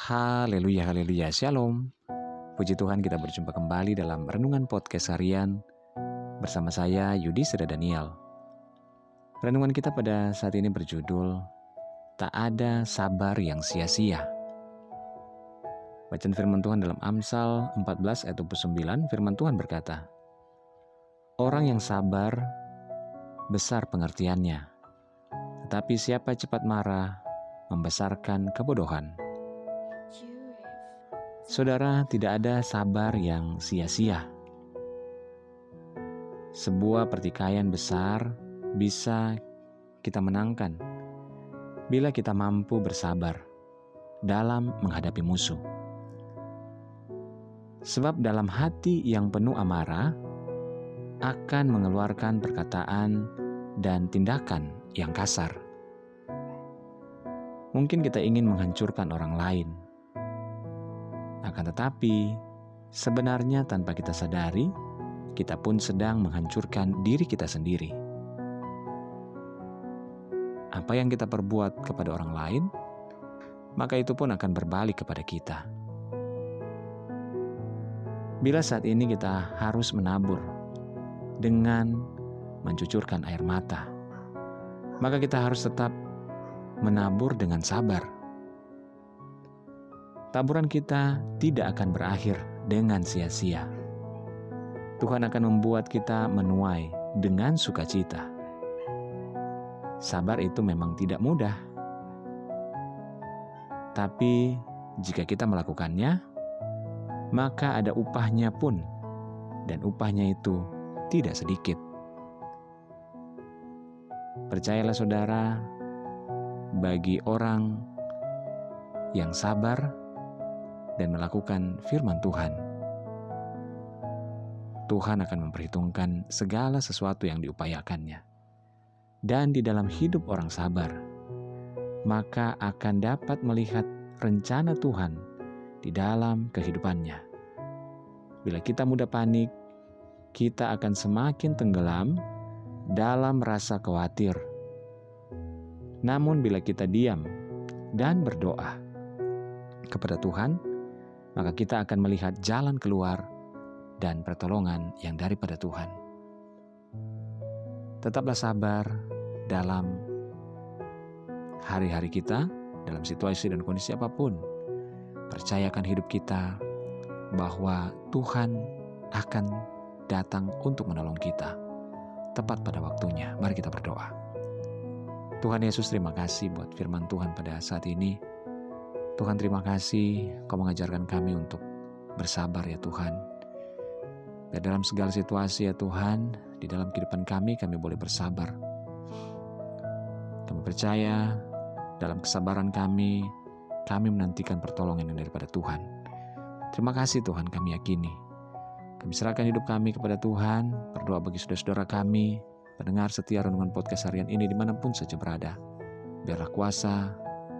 Haleluya, haleluya, shalom. Puji Tuhan kita berjumpa kembali dalam Renungan Podcast Harian bersama saya Yudi Seda Daniel. Renungan kita pada saat ini berjudul Tak ada sabar yang sia-sia. Bacaan firman Tuhan dalam Amsal 14 ayat 29 firman Tuhan berkata, Orang yang sabar besar pengertiannya, tetapi siapa cepat marah membesarkan kebodohan. Saudara, tidak ada sabar yang sia-sia. Sebuah pertikaian besar bisa kita menangkan bila kita mampu bersabar dalam menghadapi musuh. Sebab dalam hati yang penuh amarah akan mengeluarkan perkataan dan tindakan yang kasar. Mungkin kita ingin menghancurkan orang lain, akan tetapi, sebenarnya tanpa kita sadari, kita pun sedang menghancurkan diri kita sendiri. Apa yang kita perbuat kepada orang lain, maka itu pun akan berbalik kepada kita. Bila saat ini kita harus menabur dengan mencucurkan air mata, maka kita harus tetap menabur dengan sabar taburan kita tidak akan berakhir dengan sia-sia. Tuhan akan membuat kita menuai dengan sukacita. Sabar itu memang tidak mudah, tapi jika kita melakukannya, maka ada upahnya pun, dan upahnya itu tidak sedikit. Percayalah, saudara, bagi orang yang sabar dan melakukan firman Tuhan, Tuhan akan memperhitungkan segala sesuatu yang diupayakannya. Dan di dalam hidup orang sabar, maka akan dapat melihat rencana Tuhan di dalam kehidupannya. Bila kita mudah panik, kita akan semakin tenggelam dalam rasa khawatir. Namun, bila kita diam dan berdoa kepada Tuhan, maka kita akan melihat jalan keluar dan pertolongan yang daripada Tuhan. Tetaplah sabar dalam hari-hari kita, dalam situasi dan kondisi apa pun. Percayakan hidup kita bahwa Tuhan akan datang untuk menolong kita tepat pada waktunya. Mari kita berdoa. Tuhan Yesus, terima kasih buat firman Tuhan pada saat ini. Tuhan terima kasih Kau mengajarkan kami untuk bersabar ya Tuhan. Dan dalam segala situasi ya Tuhan, di dalam kehidupan kami kami boleh bersabar. Kami percaya dalam kesabaran kami, kami menantikan pertolongan yang daripada Tuhan. Terima kasih Tuhan kami yakini. Kami serahkan hidup kami kepada Tuhan, berdoa bagi saudara-saudara kami, pendengar setia renungan podcast harian ini di mana pun saja berada. Biarlah kuasa,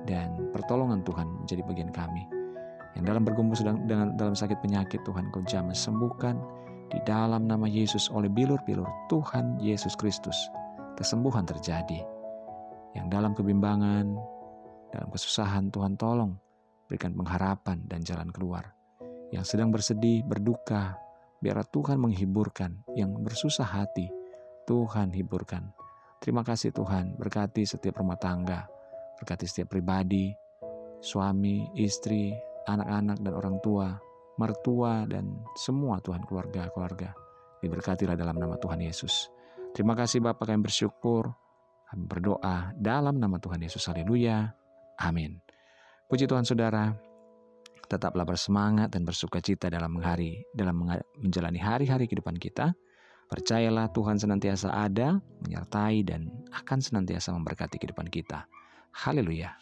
dan pertolongan Tuhan menjadi bagian kami. Yang dalam bergumul sedang dengan dalam sakit penyakit Tuhan kau jamah sembuhkan di dalam nama Yesus oleh bilur-bilur Tuhan Yesus Kristus. Kesembuhan terjadi. Yang dalam kebimbangan, dalam kesusahan Tuhan tolong berikan pengharapan dan jalan keluar. Yang sedang bersedih, berduka, biarlah Tuhan menghiburkan. Yang bersusah hati, Tuhan hiburkan. Terima kasih Tuhan, berkati setiap rumah tangga, Berkati setiap pribadi, suami, istri, anak-anak dan orang tua, mertua dan semua Tuhan keluarga-keluarga. Diberkatilah dalam nama Tuhan Yesus. Terima kasih Bapak kami bersyukur. Kami berdoa dalam nama Tuhan Yesus. Haleluya. Amin. Puji Tuhan Saudara, tetaplah bersemangat dan bersuka cita dalam hari dalam menjalani hari-hari kehidupan kita. Percayalah Tuhan senantiasa ada, menyertai dan akan senantiasa memberkati kehidupan kita. Haleluya.